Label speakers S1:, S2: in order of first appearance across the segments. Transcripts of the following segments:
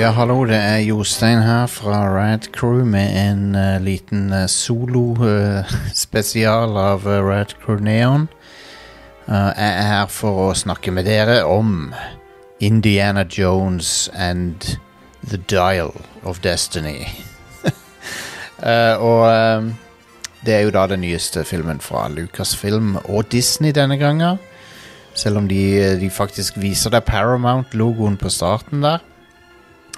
S1: Ja, hallo, det er Jostein her fra Rad Crew med en uh, liten uh, solo-spesial av uh, Rad Crew Neon. Jeg er her for å snakke med dere om Indiana Jones and The Dial of Destiny. Og det er jo da den nyeste filmen fra Lucasfilm og Disney denne gangen. Selv om de, de faktisk viser deg Paramount-logoen på starten der.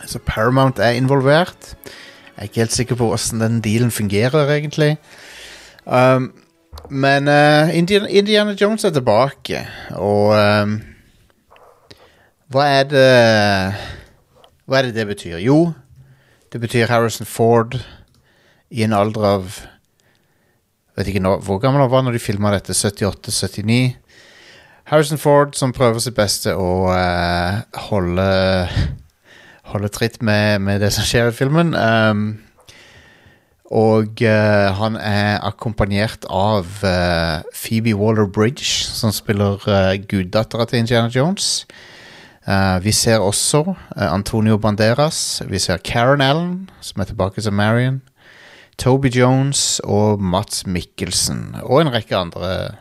S1: Så Paramount er involvert. Jeg er ikke helt sikker på hvordan den dealen fungerer, egentlig. Um, men uh, Indiana, Indiana Jones er tilbake, og um, Hva er det Hva er det det betyr? Jo, det betyr Harrison Ford i en alder av Vet ikke nå, hvor gammel han var når de filma dette. 78-79. Harrison Ford som prøver sitt beste å uh, holde Holde tritt med, med, det som skjer i filmen. Um, og uh, han er akkompagnert av uh, Phoebe Waller-Bridge, som spiller uh, guddattera til Indiana Jones. vi ser også Antonio Banderas. Vi ser Karen Allen, som er tilbake som Marion. Toby Jones og Mats Mikkelsen. Og en rekke andre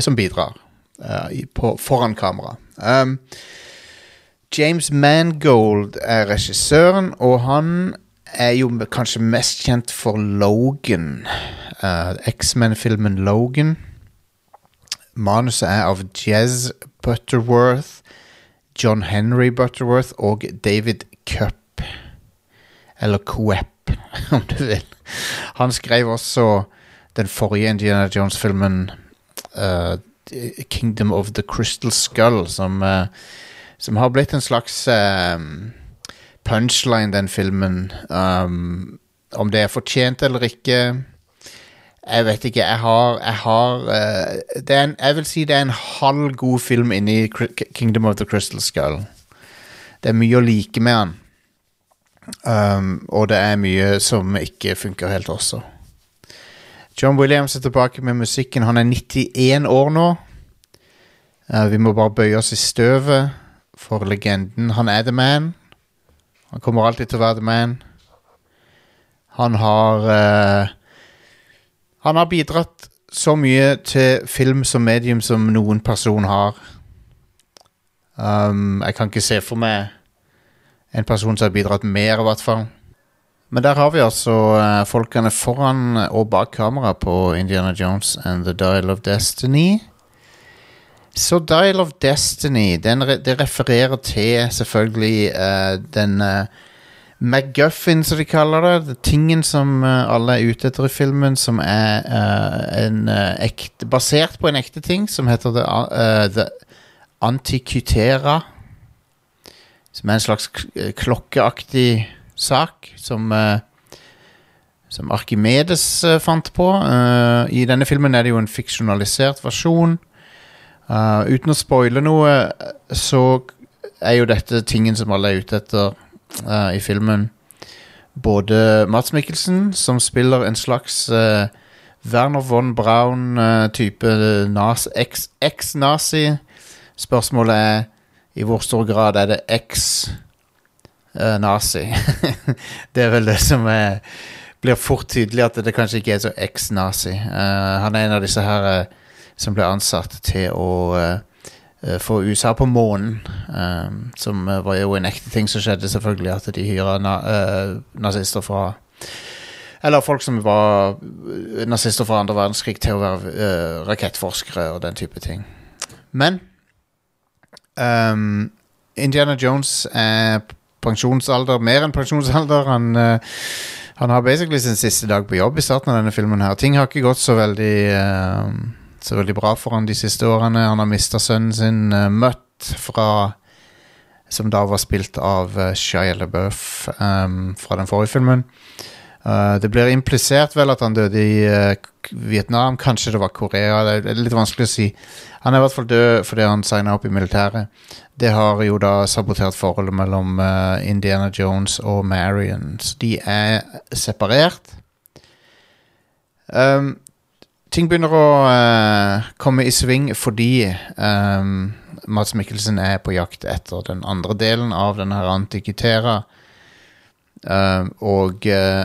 S1: som bidrar på, foran kamera. Um, James Mangold er regissøren, og han er jo kanskje mest kjent for Logan. Uh, X-Men-filmen Logan. Manuset er av Jez Butterworth, John Henry Butterworth og David Cupp. Eller Coep, om du vil. Han skrev også den forrige Indiana Jones-filmen uh, Kingdom of the Crystal Skull, som uh, som har blitt en slags um, punchline, den filmen. Um, om det er fortjent eller ikke Jeg vet ikke. Jeg har, jeg, har uh, en, jeg vil si det er en halv god film inni Kingdom of the Crystal Skull. Det er mye å like med han. Um, og det er mye som ikke funker helt også. John Williams er tilbake med musikken. Han er 91 år nå. Uh, vi må bare bøye oss i støvet for legenden. Han er the man. Han kommer alltid til å være the man. Han har uh, Han har bidratt så mye til film som medium som noen person har. Um, jeg kan ikke se for meg en person som har bidratt mer, i hvert fall. Men der har vi altså uh, folkene foran og bak kamera på Indiana Jones and The Dial of Destiny. Så Dial of Destiny, den, det refererer til selvfølgelig uh, den uh, McGuffin, som de kaller det. det tingen som uh, alle er ute etter i filmen, som er en, ekte, basert på en ekte ting, som heter The, the Antikytera. Som er en slags klokkeaktig sak som som Arkimedes fant på. I denne filmen er det jo en fiksjonalisert versjon. Uh, uten å spoile noe, så er jo dette tingen som alle er ute etter uh, i filmen. Både Mats Mikkelsen, som spiller en slags uh, Werner von Braun-type eks-nazi. Spørsmålet er i hvor stor grad er det eks-nazi? det er vel det som er, blir fort tydelig at det kanskje ikke er så eks-nazi. han er en av disse her som ble ansatt til å uh, få USA på månen. Um, som var jo en ekte ting som skjedde, selvfølgelig, at de hyra na nazister fra Eller folk som var nazister fra andre verdenskrig, til å være rakettforskere og den type ting. Men um, Indiana Jones er pensjonsalder, mer enn pensjonsalder. Han, han har basically sin siste dag på jobb i starten av denne filmen. her Ting har ikke gått så veldig uh, så veldig bra for han de siste årene. Han har mista sønnen sin, uh, Mutt, fra Som da var spilt av uh, Shia LaBeouf um, fra den forrige filmen. Uh, det blir implisert vel at han døde i Vietnam. Kanskje det var Korea. Det er litt vanskelig å si. Han er i hvert fall død fordi han signa opp i militæret. Det har jo da sabotert forholdet mellom Indiana Jones og Marion. Så de er separert. Um, ting begynner å uh, komme i sving fordi um, Mads Mikkelsen er på jakt etter den andre delen av denne Antikitera. Uh, og uh,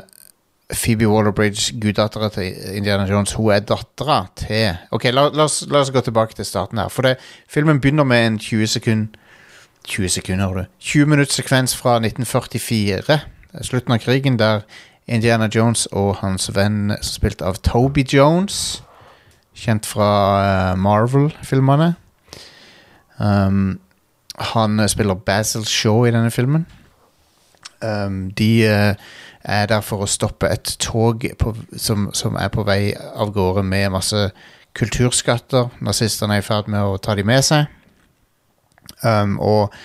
S1: Phoebe Waller-Bridge, guddattera til Indiana Jones, hun er dattera til Ok, la, la, oss, la oss gå tilbake til starten her. For det, filmen begynner med en 20 sekund 20 sekunder, du. 20 minutts sekvens fra 1944, slutten av krigen, der Indiana Jones og hans venn, som spilt av Toby Jones, kjent fra eh, Marvel-filmene um, Han spiller Basil Shaw i denne filmen. Um, de uh, er der for å stoppe et tog på, som, som er på vei av gårde med masse kulturskatter. Nazistene er i ferd med å ta de med seg. Um, og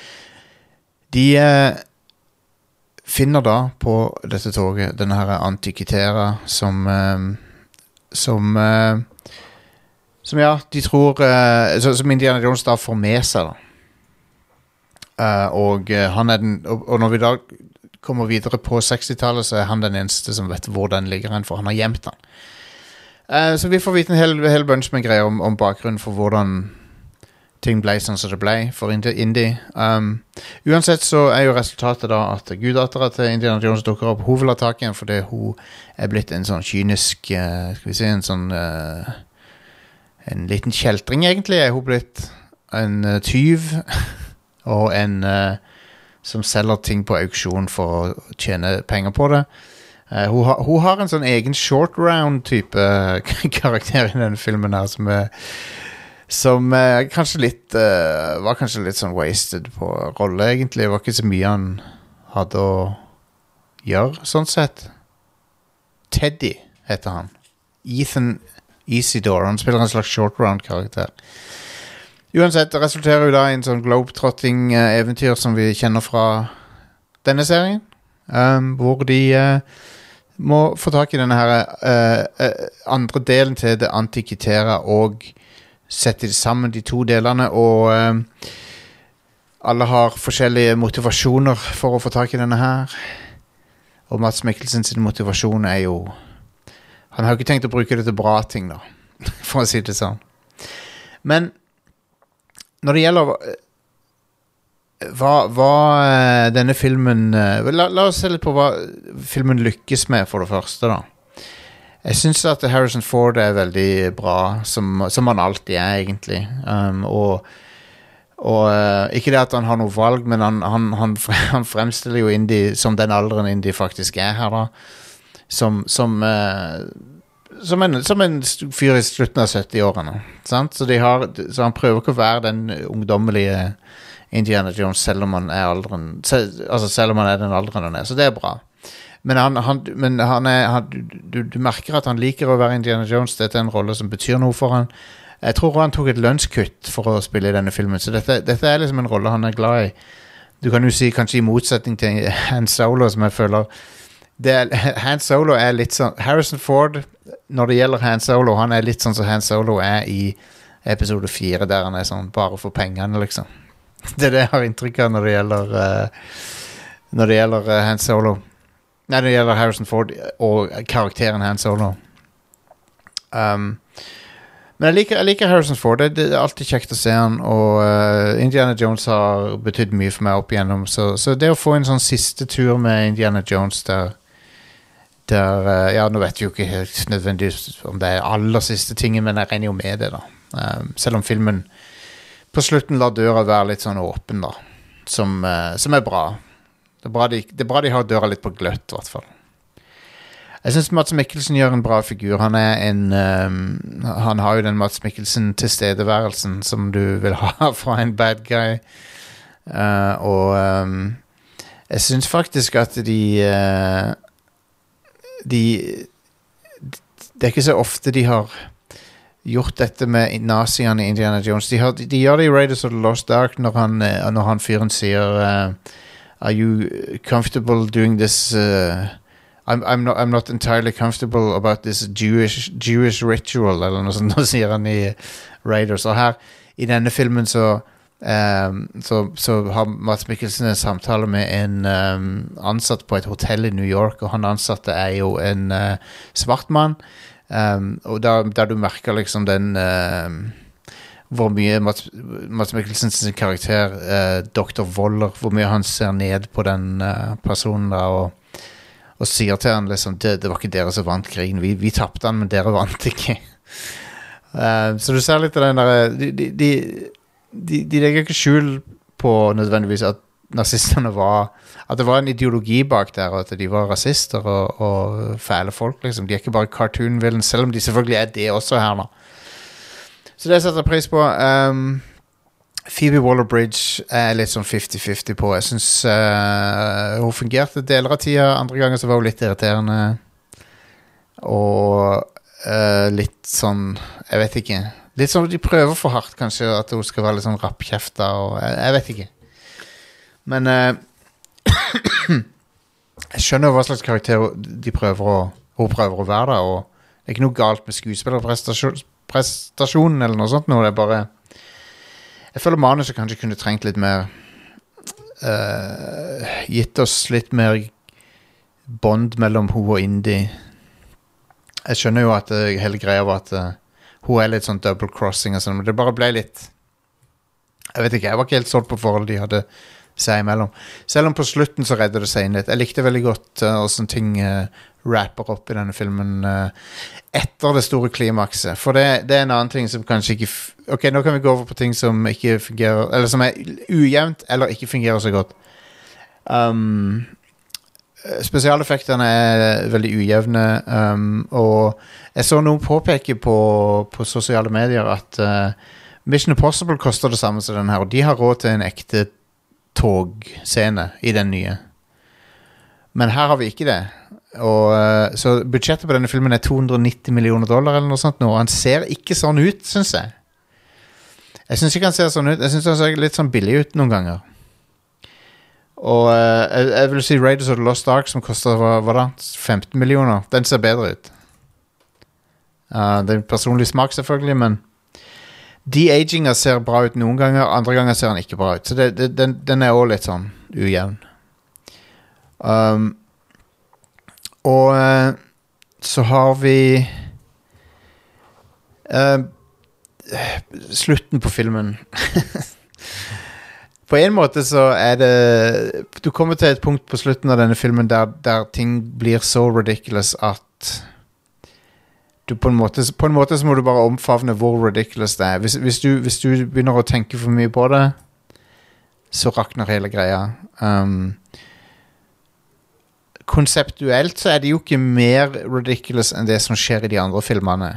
S1: de eh, finner da på dette toget denne her Antikitera som eh, Som eh, Som ja, de tror eh, Som Indiana Jones da får med seg, da. Uh, og den og, og når vi da kommer videre på 60-tallet, så er han den eneste som vet hvor den ligger hen, for han har gjemt den. Uh, så vi får vite en hel, hel bunch med greier om, om bakgrunnen for hvordan ting ble sånn som det ble for Indie. Um, uansett så er jo resultatet da at guddattera til Indiana Jones dukker opp. Hun vil ha tak i henne fordi hun er blitt en sånn kynisk uh, Skal vi si en sånn uh, En liten kjeltring, egentlig. Er hun blitt en uh, tyv og en som selger ting på auksjon for å tjene penger på det. Hun, har, hun har en sånn egen short round-type karakter i denne filmen her, som er som eh, kanskje litt eh, Var kanskje litt sånn wasted på rolle, egentlig. Det var ikke så mye han hadde å gjøre, sånn sett. Teddy heter han. Ethan Easydore. Han spiller en slags short round-karakter. Uansett, det resulterer jo da i en sånn globetrotting-eventyr som vi kjenner fra denne serien. Um, hvor de uh, må få tak i denne her uh, uh, andre delen til det antikitera og sette sammen de to delene, og eh, alle har forskjellige motivasjoner for å få tak i denne her. Og Mats Mikkelsen sin motivasjon er jo Han har jo ikke tenkt å bruke det til bra ting, da, for å si det sånn. Men når det gjelder eh, hva, hva eh, denne filmen eh, la, la oss se litt på hva filmen lykkes med, for det første, da. Jeg syns at Harrison Ford er veldig bra, som, som han alltid er, egentlig. Um, og og eh, Ikke det at han har noe valg, men han, han, han, han fremstiller jo Indie som den alderen Indie faktisk er her, da. Som, som, uh, som, en, som en fyr i slutten av 70-årene. sant? Så, så han prøver ikke å være den ungdommelige Indiana Jones selv om han er alderen selv, altså selv om han er den alderen han er. Så det er bra. Men, han, han, men han er, han, du, du merker at han liker å være Indiana Jones. Dette er en rolle som betyr noe for han. Jeg tror han tok et lønnskutt for å spille i denne filmen, så dette, dette er liksom en rolle han er glad i. Du kan jo si kanskje i motsetning til Han Solo, som jeg føler er, Han Solo er litt sånn Harrison Ford, når det gjelder Han Solo, han er litt sånn som Han Solo er i episode fire, der han er sånn bare for pengene, liksom. Det er det jeg har inntrykk av når det gjelder uh, Når det gjelder uh, Han Solo. Nei, det gjelder Harrison Ford og karakteren Han Solo. Um, men jeg liker, jeg liker Harrison Ford. Det, er alltid kjekt å se han. Og uh, Indiana Jones har betydd mye for meg opp igjennom. Så, så det å få en sånn siste tur med Indiana Jones der der uh, Ja, nå vet vi jo ikke helt nødvendigvis om det er aller siste tingen, men jeg regner jo med det, da. Um, selv om filmen på slutten lar døra være litt sånn åpen, da. Som, uh, som er bra. Det er bra, de, det er bra de har døra litt på gløtt, i hvert fall. Jeg syns Mats Mikkelsen gjør en bra figur. Han en um, Han har jo den Mats Mikkelsen-tilstedeværelsen som du vil ha fra en bad guy. Uh, og um, jeg syns faktisk at de uh, De Det er ikke så ofte de har gjort dette med naziene i Indiana Jones. De, har, de, de, gjør det i Raiders of the Lost Ark når han, når han fyren sier uh, Are you comfortable doing this I'm, I'm, not, I'm not entirely comfortable about this Jewish, Jewish ritual, eller noe sånt, sier han i Raiders. Og her, i denne filmen, så um, så, så, har Mats Mikkelsen en samtale med en um, ansatt på et hotell i New York, og han ansatte er jo en uh, svart mann. Um, og der, der du merker liksom den um, Hvor mye Mats, Mats Mikkelsen sin karakter, uh, Dr. Woller, hvor mye han ser ned på den uh, personen da, og, og sier til han liksom det, det var ikke dere som vant krigen. Vi, vi tapte han, men dere vant ikke. Uh, så du ser litt av den derre de, de, de, de, legger ikke skjul på nødvendigvis at nazistene var At det var en ideologi bak der, og at de var rasister og, og fæle folk. liksom De er ikke bare cartoon villains, selv om de selvfølgelig er det også her nå. Så det setter jeg pris på. Um, Phoebe Waller-Bridge er litt sånn 50-50 på. Jeg syns uh, hun fungerte deler av tida. Andre ganger så var hun litt irriterende. Og uh, litt sånn Jeg vet ikke. Litt sånn De prøver for hardt, kanskje, at hun skal være litt sånn rappkjefta. Jeg, jeg vet ikke. Men uh, Jeg skjønner hva slags karakter de prøver å, hun prøver å være. Da, og Det er ikke noe galt med skuespillerprestasjonen, eller noe sånt. Noe. Det er bare Jeg føler manuset kanskje kunne trengt litt mer uh, Gitt oss litt mer bånd mellom hun og Indie. Jeg skjønner jo at uh, hele greia var at uh, hun er litt sånn double crossing og sånn, men det bare ble litt Jeg vet ikke, jeg var ikke helt solgt på forholdet de hadde seg imellom. Selv om på slutten så redder det seg inn litt. Jeg likte veldig godt åssen ting rapper opp i denne filmen uh, etter det store klimakset. For det, det, er en annen ting som kanskje ikke Ok, nå kan vi gå over på ting som ikke fungerer Eller som er ujevnt eller ikke fungerer så godt. Um, spesialeffektene er veldig ujevne, um, og jeg så noen påpeke på, på sosiale medier at uh, Mission Impossible koster det samme som den her, og de har råd til en ekte togscene i den nye. Men her har vi ikke det. Og, uh, så budsjettet på denne filmen er 290 millioner dollar, eller noe sånt nå, og han ser ikke sånn ut, syns jeg. Jeg syns ikke han ser sånn ut. Jeg syns han ser litt sånn billig ut noen ganger. Og uh, jeg, jeg, vil si Raiders of the Lost Ark, som koster hva, hva da? 15 millioner, den ser bedre ut. Uh, det er personlig smak, selvfølgelig, men de-aginga ser bra ut noen ganger, andre ganger ser den ikke bra ut. Så det, det, den, den, er òg litt sånn ujevn. Um, og uh, så har vi uh, Slutten på filmen. på en måte så er det Du kommer til et punkt på slutten av denne filmen der, der ting blir så ridiculous at du på, en måte, på en måte så må du bare omfavne hvor ridiculous det er. Hvis, hvis, du, hvis du, begynner å tenke for mye på det, så rakner hele greia. Um, konseptuelt så er det jo ikke mer ridiculous enn det som skjer i de andre filmene.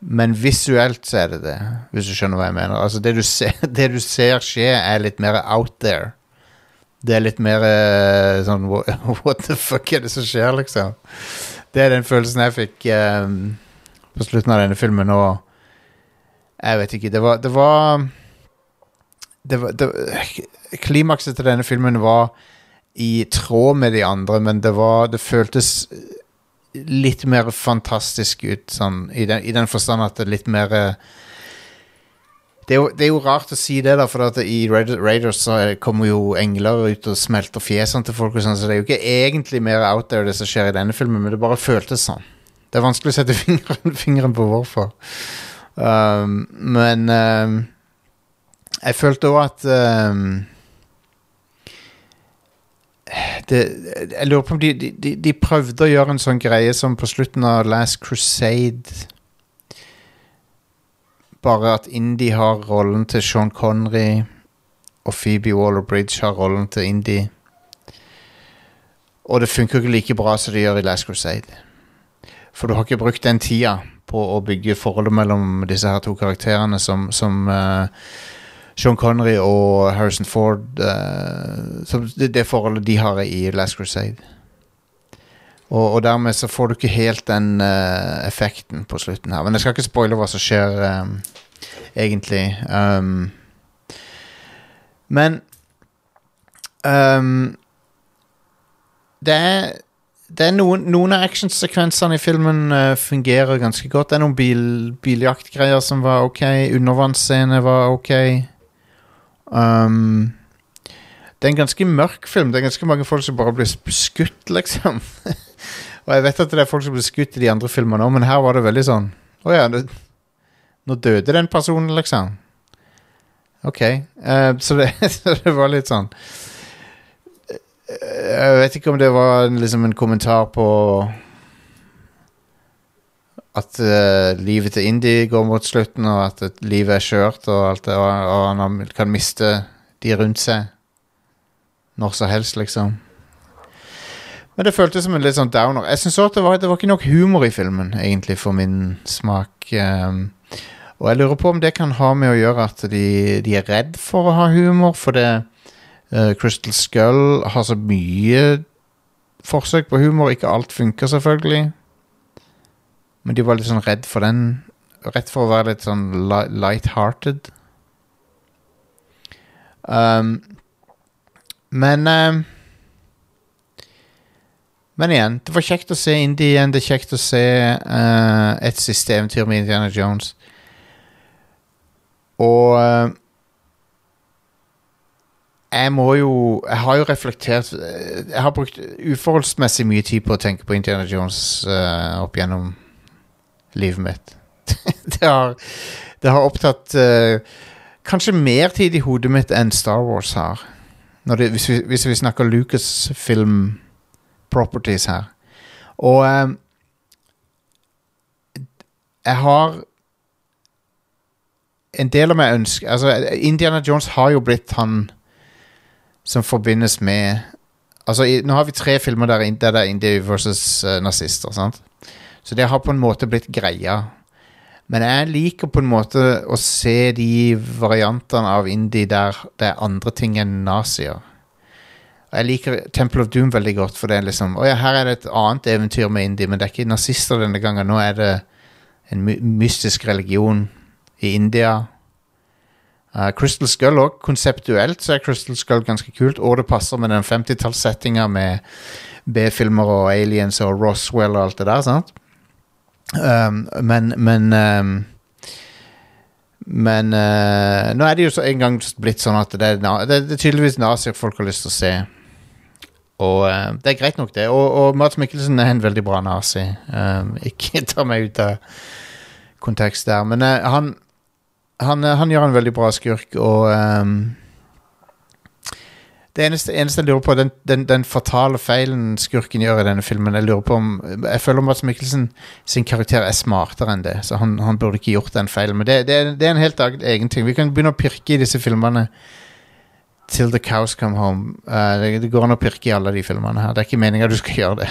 S1: Men visuelt så er det det, hvis du skjønner hva jeg mener. Altså Det du ser, det du ser skje, er litt mer out there. Det er litt mer uh, sånn What the fuck er det som skjer, liksom? Det er den følelsen jeg fikk um, på slutten av denne filmen, og jeg vet ikke Det var Det var, det var Klimakset til denne filmen var i tråd med de andre, men det var Det føltes litt mer fantastisk ut, sånn, i, den, i den forstand at det er litt mer det er, jo, det er, jo, rart å si det, da, for i Raiders så kommer jo engler ut og smelter fjesene til folk, og sånn, så det er jo ikke egentlig mer out there det som skjer i denne filmen, men det bare føltes sånn. Det er vanskelig å sette fingeren, fingeren på hvorfor. Um, men um, jeg følte òg at um, det, Jeg lurer på om de, de, de prøvde å gjøre en sånn greie som på slutten av Last Crusade bare at Indie har rollen til Sean Connery, og Phoebe Waller-Bridge har rollen til Indie. Og det funker ikke like bra som det gjør i Last Crusade. For du har ikke brukt den tida på å bygge forholdet mellom disse her to karakterene som, som uh, Sean Connery og Harrison Ford uh, det, det, forholdet de har i Last Crusade. Og, og, dermed så får du ikke helt den uh, effekten på slutten her. Men jeg skal ikke spoile hva som skjer, um, egentlig. Um, men um, Det er det er noen, noen av actionsekvensene i filmen uh, fungerer ganske godt. Det er noen bil, biljaktgreier som var ok. Undervannsscene var ok. Um, det er en ganske mørk film. Det er ganske mange folk som bare blir skutt, liksom. Og jeg vet at det er folk som blir skutt i de andre filmene òg, men her var det veldig sånn Å ja, det, nå døde den personen, liksom. Ok. Uh, så, det, så det var litt sånn Eh, Jeg vet ikke om det var liksom en kommentar på at uh, livet til Indie går mot slutten, og at et livet er skjørt, og, alt det, og, og han kan miste de rundt seg når som helst, liksom. Men det føltes som en litt sånn downer. Jeg synes også at det var, det var ikke nok humor i filmen, egentlig, for min smak. Um, og jeg lurer på om det kan ha med å gjøre at de, de er redd for å ha humor, for det eh, Crystal Skull har så mye forsøk på humor. Ikke alt funker, selvfølgelig. Men de var litt sånn redd for den. Redd for å være litt sånn li light-hearted. Um, men um, Men igjen, det var kjekt å se Indie igjen. Det er kjekt å se uh, et siste eventyr med Indiana Jones. Og uh, jeg må jo Jeg har jo reflektert eh, Jeg har brukt uforholdsmessig mye tid på å tenke på Indiana Jones uh, opp gjennom livet mitt. det, har, det har opptatt uh, kanskje mer tid i hodet mitt enn Star Wars har. Det, hvis, vi, hvis vi snakker Lucasfilm properties her. Og um, jeg har En del av meg ønsker Altså, Indiana Jones har jo blitt han som forbindes med Altså, i, Nå har vi tre filmer der, der det er Indie versus uh, nazister. sant? Så det har på en måte blitt greia. Men jeg liker på en måte å se de variantene av indie der det er andre ting enn nazier. Jeg liker Temple of Doom veldig godt, for det er liksom Å ja, her er det et annet eventyr med indie, men det er ikke nazister denne gangen. Nå er det en my mystisk religion i India. Uh, Crystal Skull òg. Konseptuelt så er Crystal Skull ganske kult, og det passer med den 50-tallssettinga med B-filmer og aliens og Roswell og alt det der, sant? Um, men men um, Men uh, nå er det jo så en gang blitt sånn at det er, det, er tydeligvis nazier folk har lyst til å se. Og uh, det er greit nok, det. Og, og Mats Mikkelsen er en veldig bra nazi. Um, ikke ta meg ut av kontekst der, men uh, han, han, han gjør en veldig bra skurk, og det eneste, eneste jeg lurer på, den, den, den fatale feilen skurken gjør i denne filmen Jeg lurer på om Jeg føler Mads Mikkelsen sin karakter er smartere enn det, så han, han burde ikke gjort den feilen. Men det, det, det er en helt egen ting. Vi kan begynne å pirke i disse filmene till the cows come home. Uh, det, det, går an å pirke i alle de filmene her. Det er ikke meninga du skal gjøre det.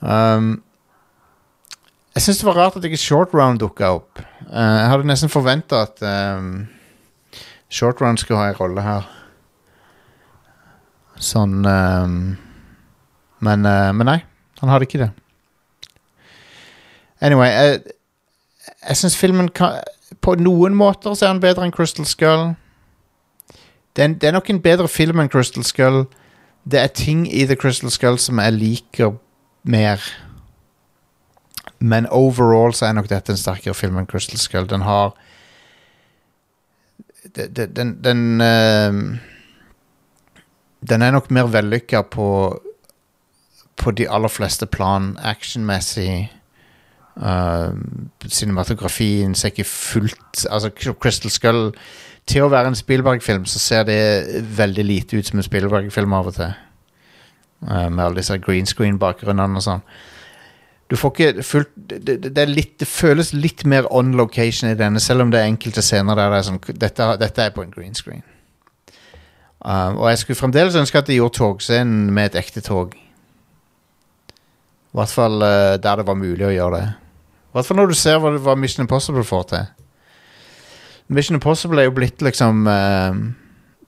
S1: Um, jeg syns det var rart at ikke Short Round dukka opp. Uh, jeg hadde nesten forventa at um, Short Round skulle ha en rolle her. Sånn um, men, uh, men nei, han hadde ikke det. Anyway, jeg, jeg syns filmen kan På noen måter så er han bedre enn Crystal Skull. Det er, det er nok en bedre film enn Crystal Skull. Det er ting i The Crystal Skull som jeg liker mer. Men overall så er nok dette en sterkere film enn Crystal Skull. Den har Den, den, den uh, den er nok mer vellykka på på de aller fleste plan. Actionmessig. Uh, cinematografien ser ikke fullt Altså, Crystal Skull Til å være en Spielberg-film så ser det veldig lite ut som en Spielberg-film av og til. Uh, med alle disse green screen-bakgrunnene og sånn. Du får ikke fullt det, det, litt, det føles litt mer on location i denne, selv om det er enkelte scener der det er sånn Dette, dette er på en green screen. Um, og jeg skulle fremdeles ønske at de gjorde togscenen med et ekte tog. I hvert fall uh, der det var mulig å gjøre det. I hvert fall når du ser hva, hva Mission Impossible får til. Mission Impossible er jo blitt liksom uh,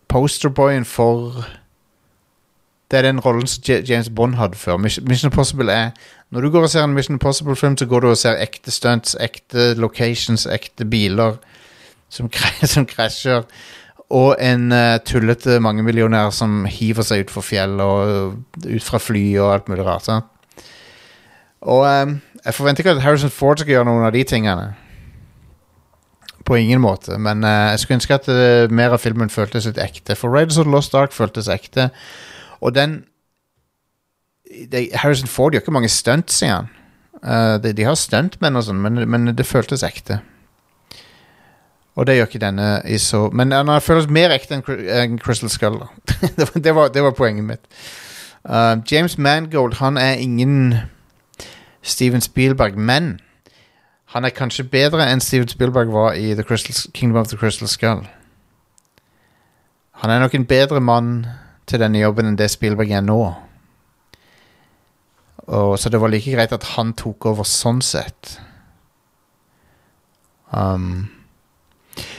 S1: posterboyen for Det er den rollen som James Bond hadde før. Mission Impossible er Når du går og ser en Mission Impossible-film, så går du og ser ekte stunts, ekte locations, ekte biler som, som krasjer og en uh, tullete mangemillionær som hiver seg utfor fjell og ut fra fly og alt mulig rart. Sant? Og um, jeg forventer ikke at Harrison Ford skal gjøre noen av de tingene. På ingen måte, men uh, jeg skulle ønske at uh, mer av filmen føltes litt ekte. For Raiders of the Lost Ark føltes ekte, og den de, Harrison Ford gjør ikke mange stunts i han. Uh, de, de har stuntmenn og sånn, men, men det føltes ekte. Og det gjør ikke denne i så Men han føles mer ekte enn Crystal Skull. det, var, det, var, poenget mitt. Uh, James Mangold han er ingen Steven Spielberg, men han er kanskje bedre enn Steven Spielberg var i The Crystal, Kingdom of the Crystal Skull. Han er nok en bedre mann til denne jobben enn det Spielberg er nå. Og, så det var like greit at han tok over sånn sett. Um,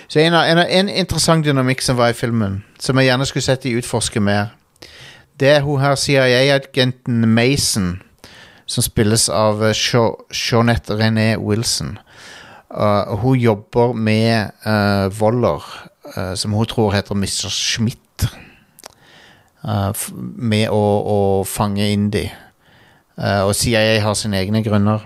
S1: så en, en, en interessant dynamikk som var i filmen, som jeg gjerne skulle sett de utforske mer, det er hun her CIA-agenten Mason, som spilles av uh, René Wilson. Uh, hun jobber med uh, Voller, uh, som hun tror heter Mr. Schmidt, med å, å fange Indy. Uh, og CIA har sine egne grunner.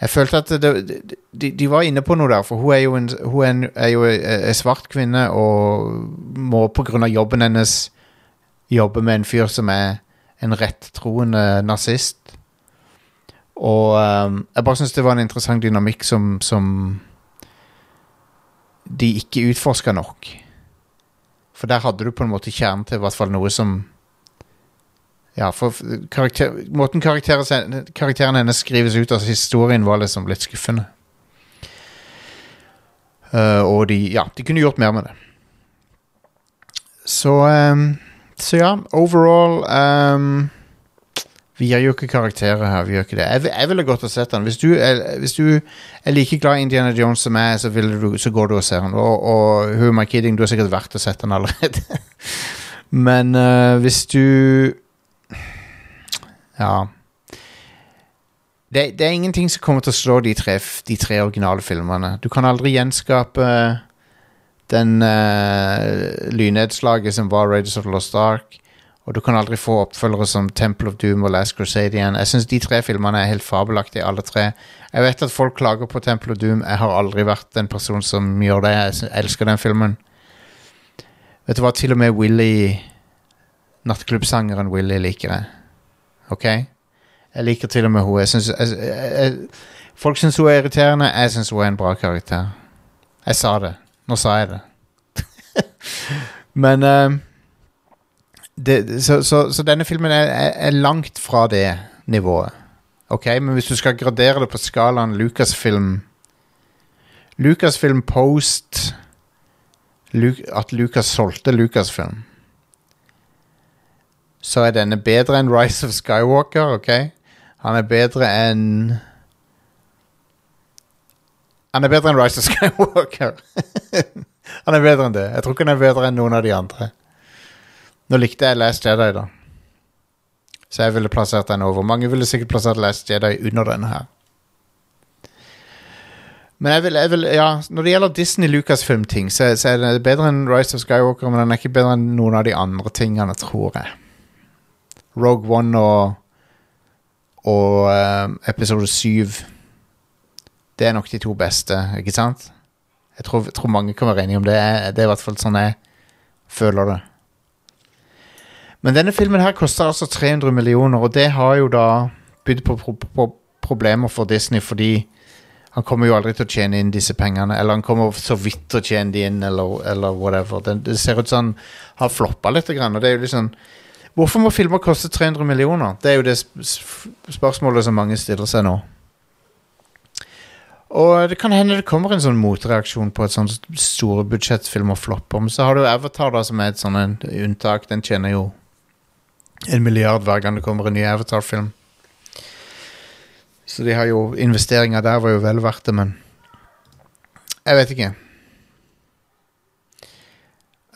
S1: Jeg følte at det, de, de var inne på noe der, for hun er jo en, hun er jo en svart kvinne og må av jobben hennes jobbe med en fyr som er en rettroende nazist. Og um, jeg bare syns det var en interessant dynamikk som, som de ikke utforska nok. For der hadde du på en måte kjernen til i hvert fall noe som Ja, for karakter, måten karakteren, hennes skrives ut av historien, var liksom litt skuffende. Uh, og de Ja, de kunne gjort mer med det. Så um, Så ja, overall um, Vi gir jo ikke karakterer her. Vi gjør ikke det. Jeg, jeg ville godt ha sett den. Hvis du, er, hvis du er like glad i Indiana Jones som meg, så, du, så går du og ser den. Og, og who am I kidding? Du har sikkert vært og sett den allerede. Men uh, hvis du Ja. Det, det er ingenting som kommer til å slå de tre, de tre originale filmene. Du kan aldri gjenskape den uh, lynnedslaget som var Raiders of Lost Ark. Og du kan aldri få oppfølgere som Temple of Doom og Last Crusade igjen. Jeg syns de tre filmene er helt fabelaktige, alle tre. Jeg vet at folk klager på Temple of Doom. Jeg har aldri vært den personen som gjør det. Jeg elsker den filmen. Vet du hva, til og med Willy Nattklubbsangeren Willy liker jeg. Ok? Jeg liker til og med henne. Jeg synes, jeg, jeg, folk syns hun er irriterende. Jeg syns hun er en bra karakter. Jeg sa det. Nå sa jeg det. Men um, det, så, så, så denne filmen er, er langt fra det nivået. Ok, Men hvis du skal gradere det på skalaen Lucasfilm Lucasfilm post Lu, At Lucas solgte Lucasfilm Så er denne bedre enn Rise of Skywalker, ok? Han er bedre enn Han er bedre enn Rise of Skywalker. han er bedre enn det. Jeg tror ikke han er bedre enn noen av de andre. Nå likte jeg Last Jedi, da. Så jeg ville plassert den over. Mange ville sikkert plassert Last Jedi under denne her. Men jeg vil, jeg vil, ja, når det gjelder Disney Lucasfilm-ting, så, så er det bedre enn Rise of Skywalker, men den er ikke bedre enn noen av de andre tingene, tror jeg. Rogue One og, og eh, episode 7 Det er nok de to beste, ikke sant? Jeg tror, jeg tror mange kan være enige om det. Det er i hvert fall sånn jeg føler det. Men denne filmen her koster altså 300 millioner, og det har jo da bydd på, pro på problemer for Disney, fordi han kommer jo aldri til å tjene inn disse pengene, eller han kommer så vidt til å tjene de inn, eller, eller whatever. Det, det ser ut som han har floppa litt, og det er jo litt sånn Hvorfor må filmer koste 300 millioner? Det er jo det sp sp spørsmålet som mange stiller seg nå. Og det kan hende det kommer en sånn motreaksjon på et sånt store budsjettfilmer flopper. Men så har du Avatar, da, som er et sånt unntak. Den tjener jo en milliard hver gang det kommer en ny Avatar-film. Så de har jo investeringer der var jo vel verdt det, men Jeg vet ikke.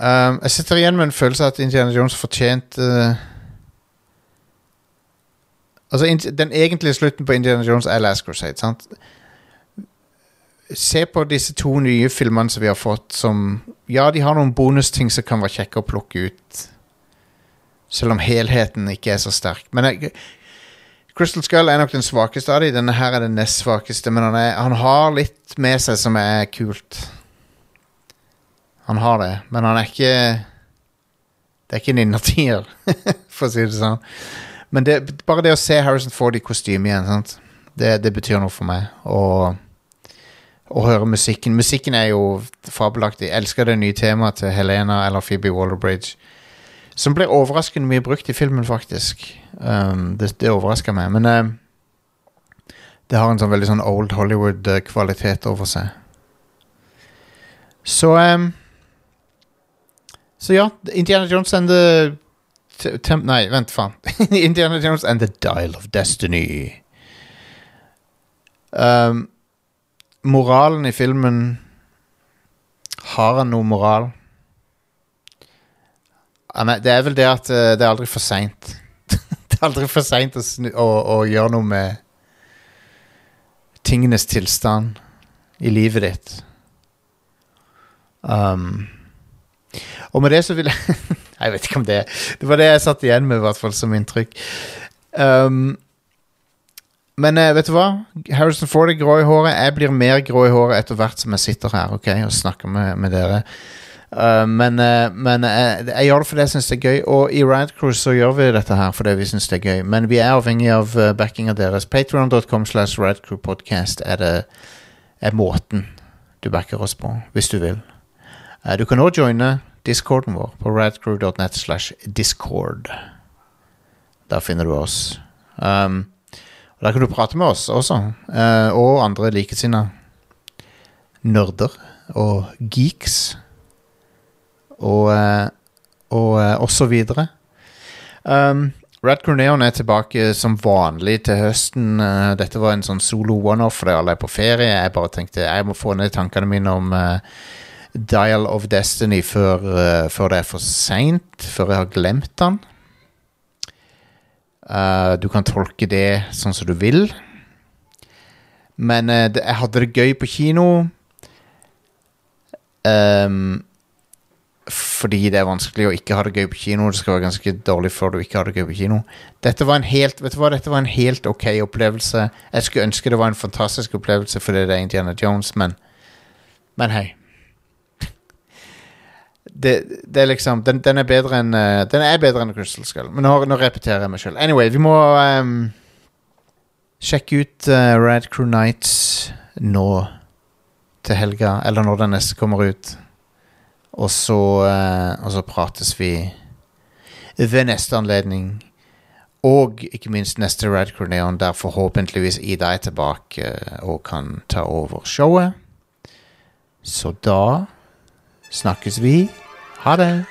S1: Um, jeg sitter igjen med en følelse av at Indiana Jones fortjente uh, Altså, den egentlige slutten på Indiana Jones er Last Crusade, sant? Se på disse to nye filmene som vi har fått, som Ja, de har noen bonusting som kan være kjekke å plukke ut. Selv om helheten ikke er så sterk. Men jeg, Crystal Skull er nok den svakeste av dem. Denne her er den nest svakeste, men han, er, han har litt med seg som er kult. Han har det, men han er ikke Det er ikke en innertier, for å si det sånn. Men det, bare det å se Harrison Ford i kostyme igjen, sant? Det, det betyr noe for meg. Og å høre musikken. Musikken er jo fabelaktig. Jeg elsker det nye temaet til Helena eller Phoebe Waller-Bridge. Som ble overraskende mye brukt i filmen, faktisk. Um, det det overraska meg. Men um, det har en sånn veldig sånn old Hollywood-kvalitet over seg. Så um, Så ja, Indiana Jones and the Tem Nei, vent, faen. Indiana Jones and the Dial of Destiny. Um, moralen i filmen Har han noe moral? Det er vel det at eh, det er aldri for seint. det er aldri for seint å, å, å gjøre noe med tingenes tilstand i livet ditt. Um, og med det så vil jeg Jeg vet ikke om det Det var det jeg satt igjen med, i hvert fall som inntrykk. Um, men eh, vet du hva? Harrison Ford er grå i håret. Jeg blir mer grå i håret etter hvert som jeg sitter her ok, og snakker med, med dere. Uh, men uh, men uh, jeg gjør det fordi jeg syns det er gøy, og i Rad Cruise så gjør vi dette her fordi vi syns det er gøy. Men vi er avhengig av backing av deres. Patreon.com slash radcrewpodcast er, er måten du backer oss på, hvis du vil. Eh, du kan også joine discorden vår på radcrew.net slash discord. Der finner du oss. Um, og der kan du prate med oss også, uh, og andre likesinnede nerder og geeks. Og, eh, og, og så videre. Um, Rad Neon er tilbake som vanlig til høsten. Dette var en sånn solo one-off fordi alle er på ferie. Jeg bare tenkte jeg må få ned tankene mine om eh, Dial of Destiny før, eh, før det er for seint, før jeg har glemt den. Uh, du kan tolke det sånn som du vil. Men uh, det, jeg hadde det gøy på kino. Um, fordi det er vanskelig å ikke ha det gøy på kino. Det skal være ganske dårlig før du ikke har det gøy på kino. Dette var en helt Vet du hva, dette var en helt ok opplevelse. Jeg skulle ønske det var en fantastisk opplevelse fordi det er Indiana Jones, men Men hei. Det, det er liksom Den, den er bedre enn uh, Den er bedre enn Crystal Skull. Men nå, nå repeterer jeg meg sjøl. Anyway, vi må um, sjekke ut uh, Rad Crew Nights nå til helga, eller når den neste kommer ut. Og så, uh, og så prates vi ved neste anledning. Og ikke minst neste Rad Crew Neon, der forhåpentligvis Ida er tilbake og kan ta over showet. Så da snakkes vi. Ha det.